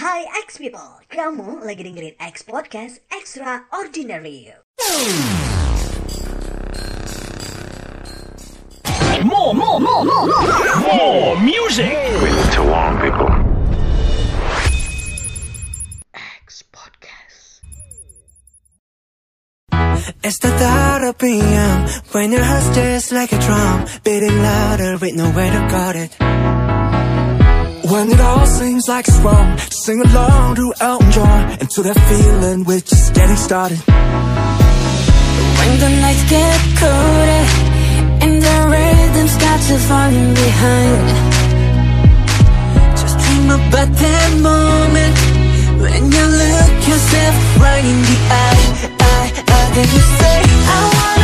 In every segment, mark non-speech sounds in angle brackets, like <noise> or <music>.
Hi, X people, kamu lagi dengerin X Podcast Extraordinary. More, more, more, more, more, more music. We need to warn people. X Podcast. It's the thought of being when your heart's just like a drum, beating louder with nowhere to guard it. When it all seems like it's wrong Just sing along to Elton John And to that feeling we're just getting started. When the nights get colder And the rhythm's got you falling behind. Just dream about that moment When you look yourself right in the eye, eye, eye Then you say, I want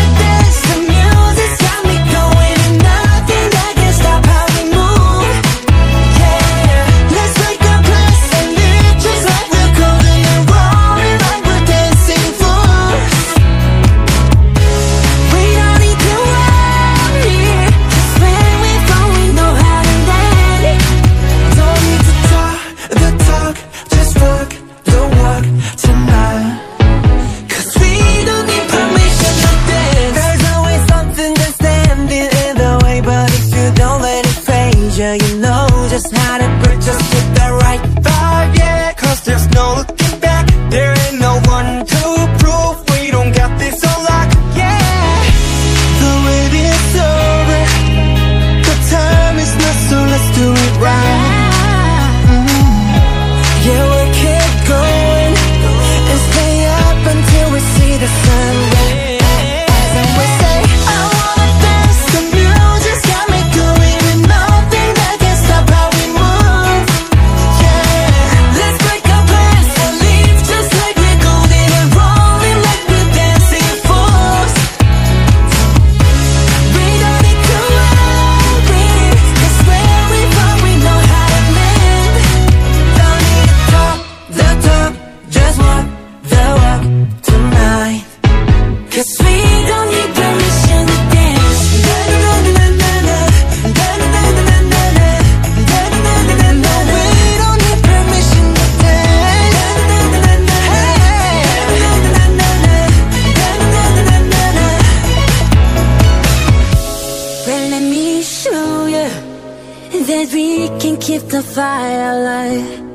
the firelight.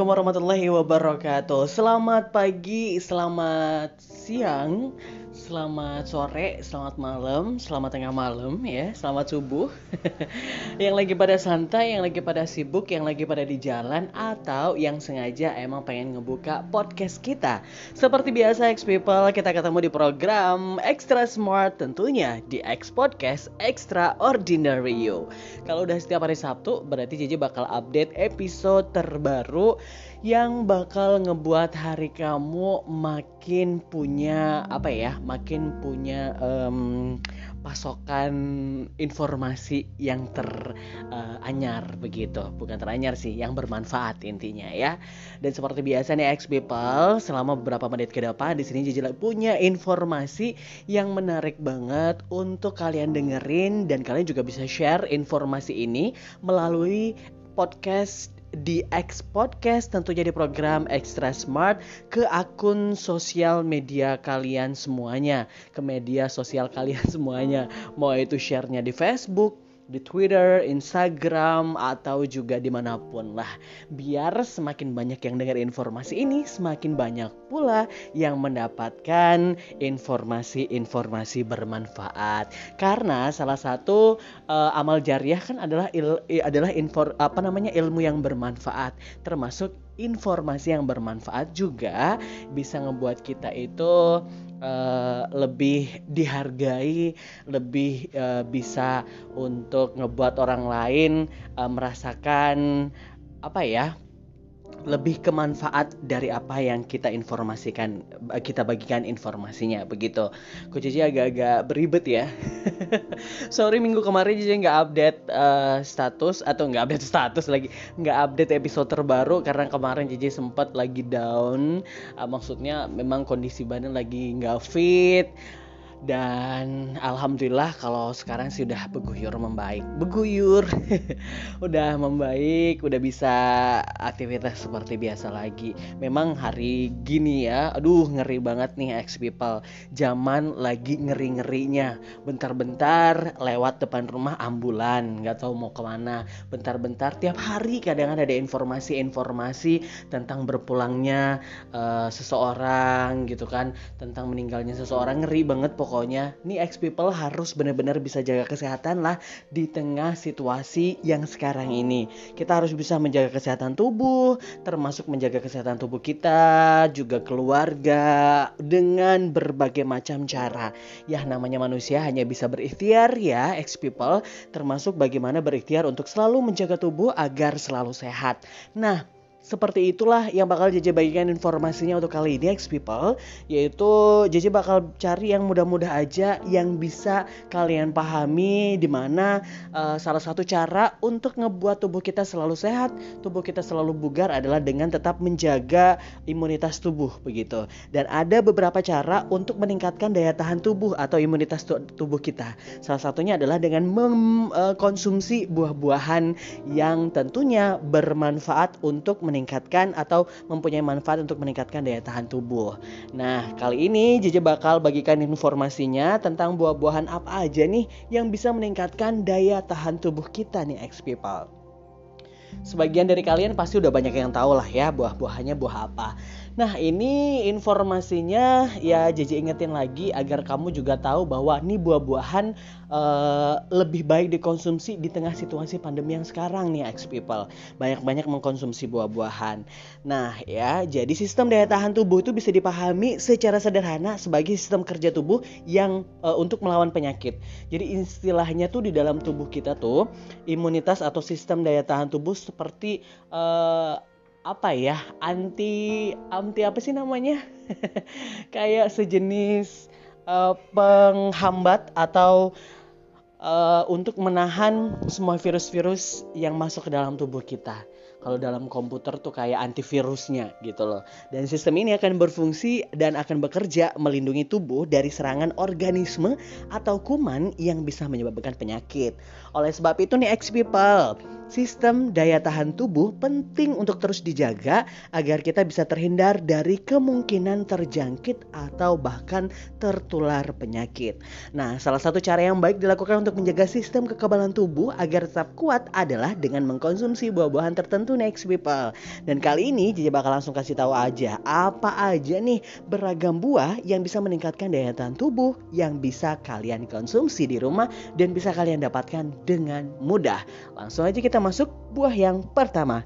Assalamualaikum warahmatullahi wabarakatuh. Selamat pagi, selamat siang. Selamat sore, selamat malam, selamat tengah malam ya, selamat subuh. <laughs> yang lagi pada santai, yang lagi pada sibuk, yang lagi pada di jalan atau yang sengaja emang pengen ngebuka podcast kita. Seperti biasa X People, kita ketemu di program Extra Smart tentunya di X Podcast Extraordinary You. Kalau udah setiap hari Sabtu, berarti JJ bakal update episode terbaru yang bakal ngebuat hari kamu makin punya apa ya, makin punya um, pasokan informasi yang teranyar uh, begitu, bukan teranyar sih, yang bermanfaat intinya ya. Dan seperti biasa nih X people, selama beberapa menit ke depan di sini jadi punya informasi yang menarik banget untuk kalian dengerin dan kalian juga bisa share informasi ini melalui podcast di X Podcast tentunya di program Extra Smart ke akun sosial media kalian semuanya. Ke media sosial kalian semuanya. Mau itu sharenya di Facebook di Twitter, Instagram, atau juga di mana pun lah. Biar semakin banyak yang dengar informasi ini, semakin banyak pula yang mendapatkan informasi-informasi bermanfaat. Karena salah satu uh, amal jariah kan adalah il, adalah infor, apa namanya ilmu yang bermanfaat, termasuk informasi yang bermanfaat juga bisa ngebuat kita itu uh, lebih dihargai, lebih uh, bisa untuk ngebuat orang lain uh, merasakan apa ya lebih kemanfaat dari apa yang kita informasikan kita bagikan informasinya begitu. Coach Cici agak-agak beribet ya. <laughs> Sorry minggu kemarin Cici nggak update uh, status atau nggak update status lagi nggak update episode terbaru karena kemarin Cici sempat lagi down. Uh, maksudnya memang kondisi badan lagi nggak fit dan alhamdulillah kalau sekarang sih udah beguyur membaik. Beguyur <laughs> udah membaik udah bisa aktivitas seperti biasa lagi. Memang hari gini ya aduh ngeri banget nih ex people. Zaman lagi ngeri ngerinya bentar-bentar lewat depan rumah ambulan nggak tahu mau ke mana. Bentar-bentar tiap hari kadang ada informasi-informasi tentang berpulangnya uh, seseorang gitu kan. Tentang meninggalnya seseorang ngeri banget pokoknya pokoknya nih ex people harus benar-benar bisa jaga kesehatan lah di tengah situasi yang sekarang ini. Kita harus bisa menjaga kesehatan tubuh, termasuk menjaga kesehatan tubuh kita, juga keluarga dengan berbagai macam cara. Ya namanya manusia hanya bisa berikhtiar ya ex people, termasuk bagaimana berikhtiar untuk selalu menjaga tubuh agar selalu sehat. Nah, seperti itulah yang bakal JJ bagikan informasinya untuk kali ini X People. Yaitu JJ bakal cari yang mudah-mudah aja yang bisa kalian pahami Di mana uh, salah satu cara untuk ngebuat tubuh kita selalu sehat Tubuh kita selalu bugar adalah dengan tetap menjaga imunitas tubuh begitu. Dan ada beberapa cara untuk meningkatkan daya tahan tubuh atau imunitas tubuh kita. Salah satunya adalah dengan mengkonsumsi uh, buah-buahan yang tentunya bermanfaat untuk meningkatkan atau mempunyai manfaat untuk meningkatkan daya tahan tubuh. Nah, kali ini JJ bakal bagikan informasinya tentang buah-buahan apa aja nih yang bisa meningkatkan daya tahan tubuh kita nih ex people. Sebagian dari kalian pasti udah banyak yang tahu lah ya buah-buahannya buah apa. Nah ini informasinya ya JJ ingetin lagi agar kamu juga tahu bahwa ini buah-buahan uh, lebih baik dikonsumsi di tengah situasi pandemi yang sekarang nih ex people. Banyak-banyak mengkonsumsi buah-buahan. Nah ya jadi sistem daya tahan tubuh itu bisa dipahami secara sederhana sebagai sistem kerja tubuh yang uh, untuk melawan penyakit. Jadi istilahnya tuh di dalam tubuh kita tuh imunitas atau sistem daya tahan tubuh seperti uh, apa ya anti anti apa sih namanya <laughs> kayak sejenis uh, penghambat atau uh, untuk menahan semua virus-virus yang masuk ke dalam tubuh kita kalau dalam komputer tuh kayak antivirusnya gitu loh. Dan sistem ini akan berfungsi dan akan bekerja melindungi tubuh dari serangan organisme atau kuman yang bisa menyebabkan penyakit. Oleh sebab itu nih ex people, sistem daya tahan tubuh penting untuk terus dijaga agar kita bisa terhindar dari kemungkinan terjangkit atau bahkan tertular penyakit. Nah, salah satu cara yang baik dilakukan untuk menjaga sistem kekebalan tubuh agar tetap kuat adalah dengan mengkonsumsi buah-buahan tertentu next people. Dan kali ini Jija bakal langsung kasih tahu aja apa aja nih beragam buah yang bisa meningkatkan daya tahan tubuh yang bisa kalian konsumsi di rumah dan bisa kalian dapatkan dengan mudah. Langsung aja kita masuk buah yang pertama.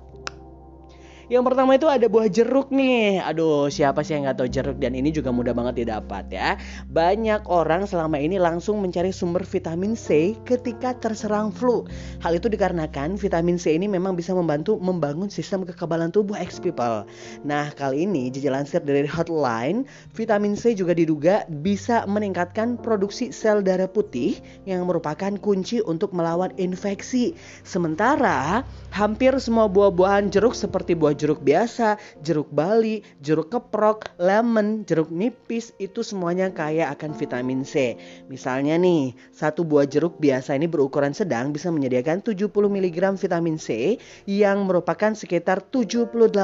Yang pertama itu ada buah jeruk nih. Aduh, siapa sih yang nggak tahu jeruk dan ini juga mudah banget didapat ya. Banyak orang selama ini langsung mencari sumber vitamin C ketika terserang flu. Hal itu dikarenakan vitamin C ini memang bisa membantu membangun sistem kekebalan tubuh X people. Nah, kali ini Jiji lansir dari Hotline, vitamin C juga diduga bisa meningkatkan produksi sel darah putih yang merupakan kunci untuk melawan infeksi. Sementara hampir semua buah-buahan jeruk seperti buah jeruk biasa, jeruk bali, jeruk keprok, lemon, jeruk nipis itu semuanya kaya akan vitamin C. Misalnya nih, satu buah jeruk biasa ini berukuran sedang bisa menyediakan 70 mg vitamin C yang merupakan sekitar 78%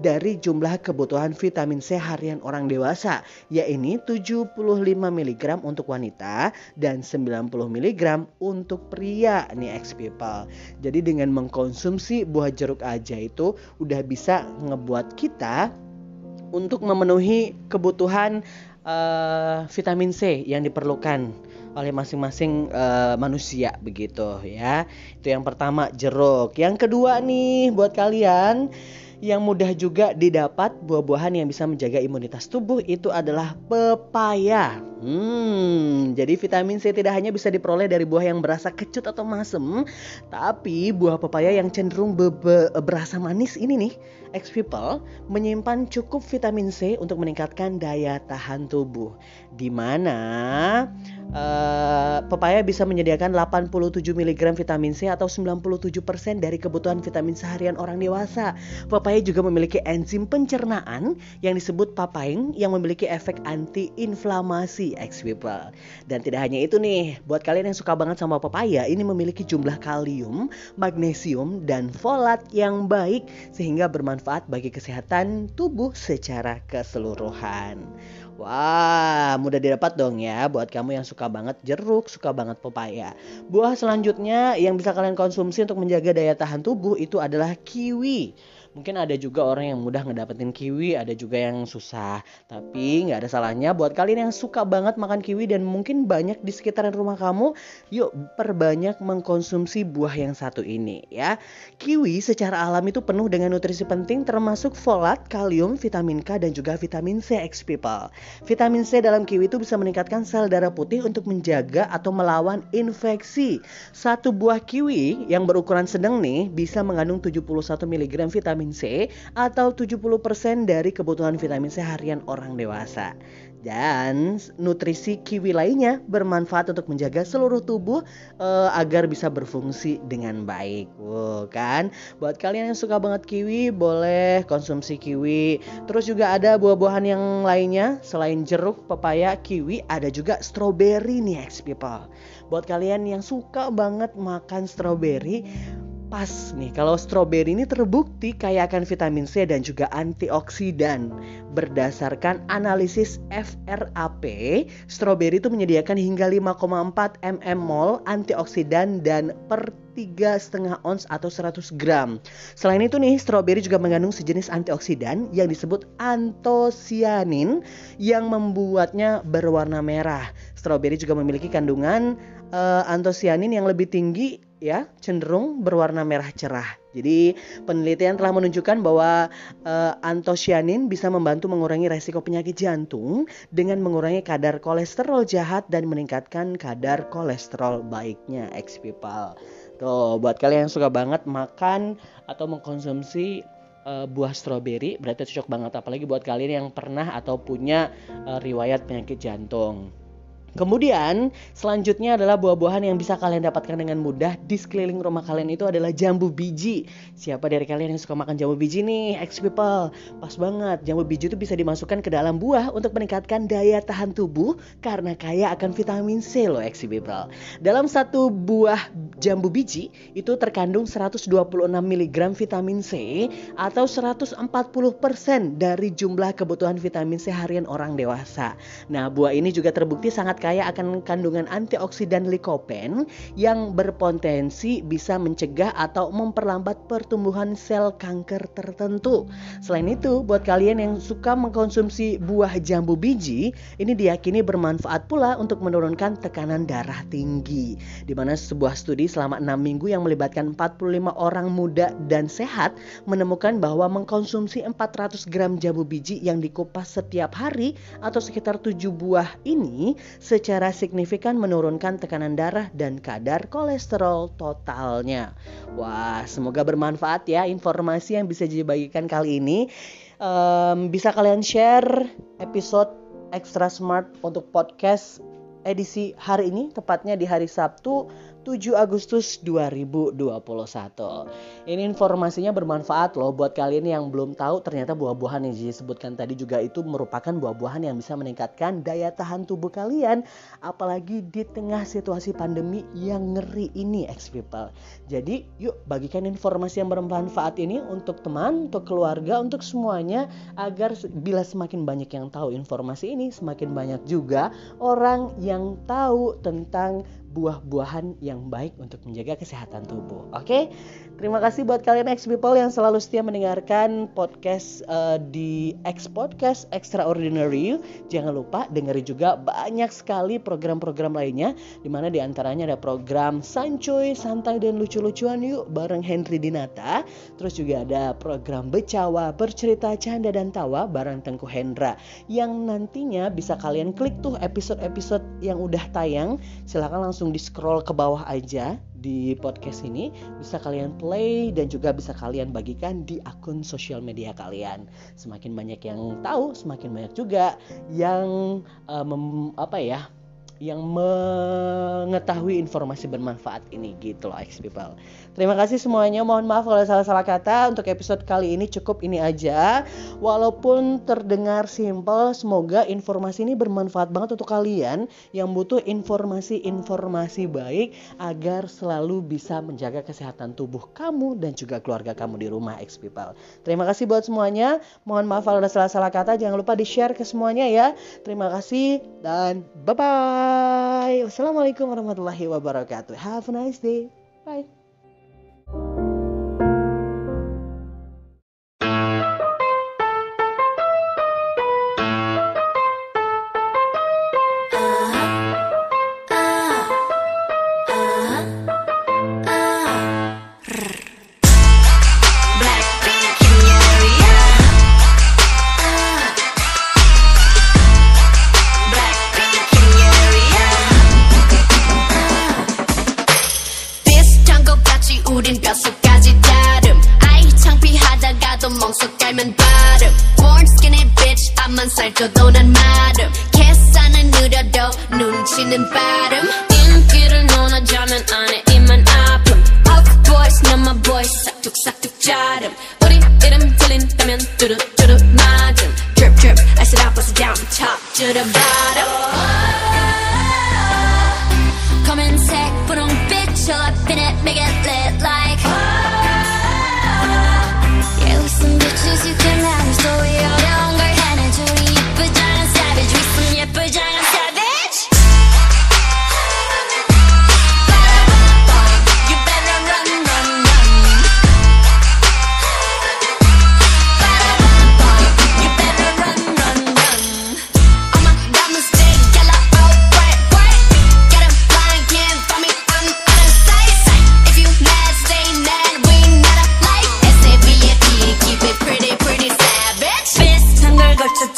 dari jumlah kebutuhan vitamin C harian orang dewasa, yaitu 75 mg untuk wanita dan 90 mg untuk pria nih ex people. Jadi dengan mengkonsumsi buah jeruk aja itu udah bisa ngebuat kita untuk memenuhi kebutuhan uh, vitamin C yang diperlukan oleh masing-masing uh, manusia begitu ya. Itu yang pertama jeruk. Yang kedua nih buat kalian yang mudah juga didapat buah-buahan yang bisa menjaga imunitas tubuh itu adalah pepaya. Hmm, jadi vitamin C tidak hanya bisa diperoleh dari buah yang berasa kecut atau masem, tapi buah pepaya yang cenderung be -be berasa manis ini nih, ex people menyimpan cukup vitamin C untuk meningkatkan daya tahan tubuh. Di mana uh, pepaya bisa menyediakan 87 mg vitamin C atau 97% dari kebutuhan vitamin seharian orang dewasa. Juga memiliki enzim pencernaan yang disebut papain yang memiliki efek anti-inflamasi ex people. Dan tidak hanya itu nih, buat kalian yang suka banget sama pepaya, ini memiliki jumlah kalium, magnesium, dan folat yang baik sehingga bermanfaat bagi kesehatan tubuh secara keseluruhan. Wah, mudah didapat dong ya buat kamu yang suka banget jeruk, suka banget pepaya. Buah selanjutnya yang bisa kalian konsumsi untuk menjaga daya tahan tubuh itu adalah kiwi. Mungkin ada juga orang yang mudah ngedapetin kiwi, ada juga yang susah. Tapi nggak ada salahnya buat kalian yang suka banget makan kiwi dan mungkin banyak di sekitaran rumah kamu, yuk perbanyak mengkonsumsi buah yang satu ini ya. Kiwi secara alam itu penuh dengan nutrisi penting termasuk folat, kalium, vitamin K dan juga vitamin C X people. Vitamin C dalam kiwi itu bisa meningkatkan sel darah putih untuk menjaga atau melawan infeksi. Satu buah kiwi yang berukuran sedang nih bisa mengandung 71 mg vitamin vitamin C atau 70% dari kebutuhan vitamin C harian orang dewasa. Dan nutrisi kiwi lainnya bermanfaat untuk menjaga seluruh tubuh uh, agar bisa berfungsi dengan baik. Wow, kan? Buat kalian yang suka banget kiwi, boleh konsumsi kiwi. Terus juga ada buah-buahan yang lainnya selain jeruk, pepaya, kiwi, ada juga strawberry nih, ex people. Buat kalian yang suka banget makan strawberry, Pas nih, kalau stroberi ini terbukti kaya akan vitamin C dan juga antioksidan. Berdasarkan analisis FRAP, stroberi itu menyediakan hingga 5,4 mm mol antioksidan dan per tiga setengah ons atau 100 gram. Selain itu nih, stroberi juga mengandung sejenis antioksidan yang disebut antosianin yang membuatnya berwarna merah. Stroberi juga memiliki kandungan uh, antosianin yang lebih tinggi ya cenderung berwarna merah cerah. Jadi penelitian telah menunjukkan bahwa uh, antosianin bisa membantu mengurangi resiko penyakit jantung dengan mengurangi kadar kolesterol jahat dan meningkatkan kadar kolesterol baiknya ex people. Tuh buat kalian yang suka banget makan atau mengkonsumsi uh, buah stroberi berarti cocok banget apalagi buat kalian yang pernah atau punya uh, riwayat penyakit jantung. Kemudian selanjutnya adalah buah-buahan yang bisa kalian dapatkan dengan mudah di sekeliling rumah kalian itu adalah jambu biji. Siapa dari kalian yang suka makan jambu biji nih, ex people? Pas banget, jambu biji itu bisa dimasukkan ke dalam buah untuk meningkatkan daya tahan tubuh karena kaya akan vitamin C loh ex people. Dalam satu buah jambu biji itu terkandung 126 mg vitamin C atau 140% dari jumlah kebutuhan vitamin C harian orang dewasa. Nah, buah ini juga terbukti sangat sangat kaya akan kandungan antioksidan likopen yang berpotensi bisa mencegah atau memperlambat pertumbuhan sel kanker tertentu. Selain itu, buat kalian yang suka mengkonsumsi buah jambu biji, ini diyakini bermanfaat pula untuk menurunkan tekanan darah tinggi. Di mana sebuah studi selama 6 minggu yang melibatkan 45 orang muda dan sehat menemukan bahwa mengkonsumsi 400 gram jambu biji yang dikupas setiap hari atau sekitar 7 buah ini secara signifikan menurunkan tekanan darah dan kadar kolesterol totalnya. Wah, semoga bermanfaat ya informasi yang bisa dibagikan kali ini. Em, bisa kalian share episode Extra Smart untuk podcast edisi hari ini, tepatnya di hari Sabtu 7 Agustus 2021. Ini informasinya bermanfaat loh buat kalian yang belum tahu ternyata buah-buahan yang disebutkan tadi juga itu merupakan buah-buahan yang bisa meningkatkan daya tahan tubuh kalian apalagi di tengah situasi pandemi yang ngeri ini ex people. Jadi yuk bagikan informasi yang bermanfaat ini untuk teman, untuk keluarga, untuk semuanya agar bila semakin banyak yang tahu informasi ini semakin banyak juga orang yang tahu tentang buah-buahan yang baik untuk menjaga kesehatan tubuh. Oke, terima kasih buat kalian ex people yang selalu setia mendengarkan podcast eh, di X Podcast Extraordinary. Jangan lupa dengerin juga banyak sekali program-program lainnya, di mana di antaranya ada program Sancoy, Santai dan Lucu-lucuan yuk bareng Henry Dinata. Terus juga ada program Becawa, Bercerita Canda dan Tawa bareng Tengku Hendra yang nantinya bisa kalian klik tuh episode-episode yang udah tayang. Silahkan langsung di scroll ke bawah aja di podcast ini bisa kalian play dan juga bisa kalian bagikan di akun sosial media kalian. Semakin banyak yang tahu, semakin banyak juga yang eh, mem- apa ya? yang mengetahui informasi bermanfaat ini gitu loh ex people. Terima kasih semuanya. Mohon maaf kalau salah-salah kata. Untuk episode kali ini cukup ini aja. Walaupun terdengar simple, semoga informasi ini bermanfaat banget untuk kalian yang butuh informasi-informasi baik agar selalu bisa menjaga kesehatan tubuh kamu dan juga keluarga kamu di rumah ex people. Terima kasih buat semuanya. Mohon maaf kalau ada salah-salah kata. Jangan lupa di-share ke semuanya ya. Terima kasih dan bye-bye. Wassalamualaikum warahmatullahi wabarakatuh. Have a nice day. Bye. You can have so we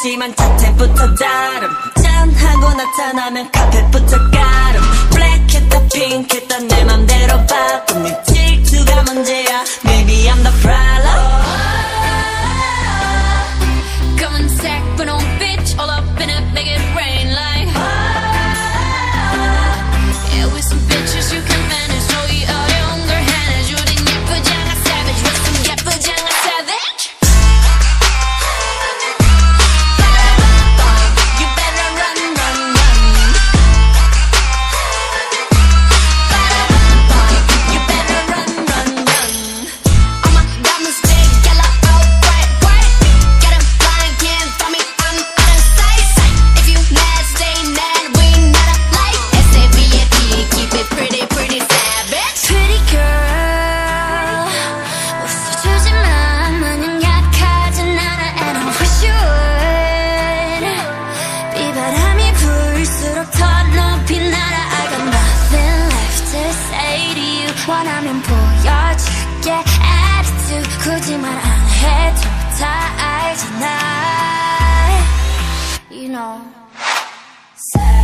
걸 걸쳤지만 자태부터 다름. 짠하고 나타나면 카펫부터 가름. 블랙했다 핑크했다 내 맘대로 바꿈 네 질투가 문제야. Maybe I'm the problem. 검은색 분홍빛 all up in it attitude 굳이 말 안 해도 다 알잖아 You know Savage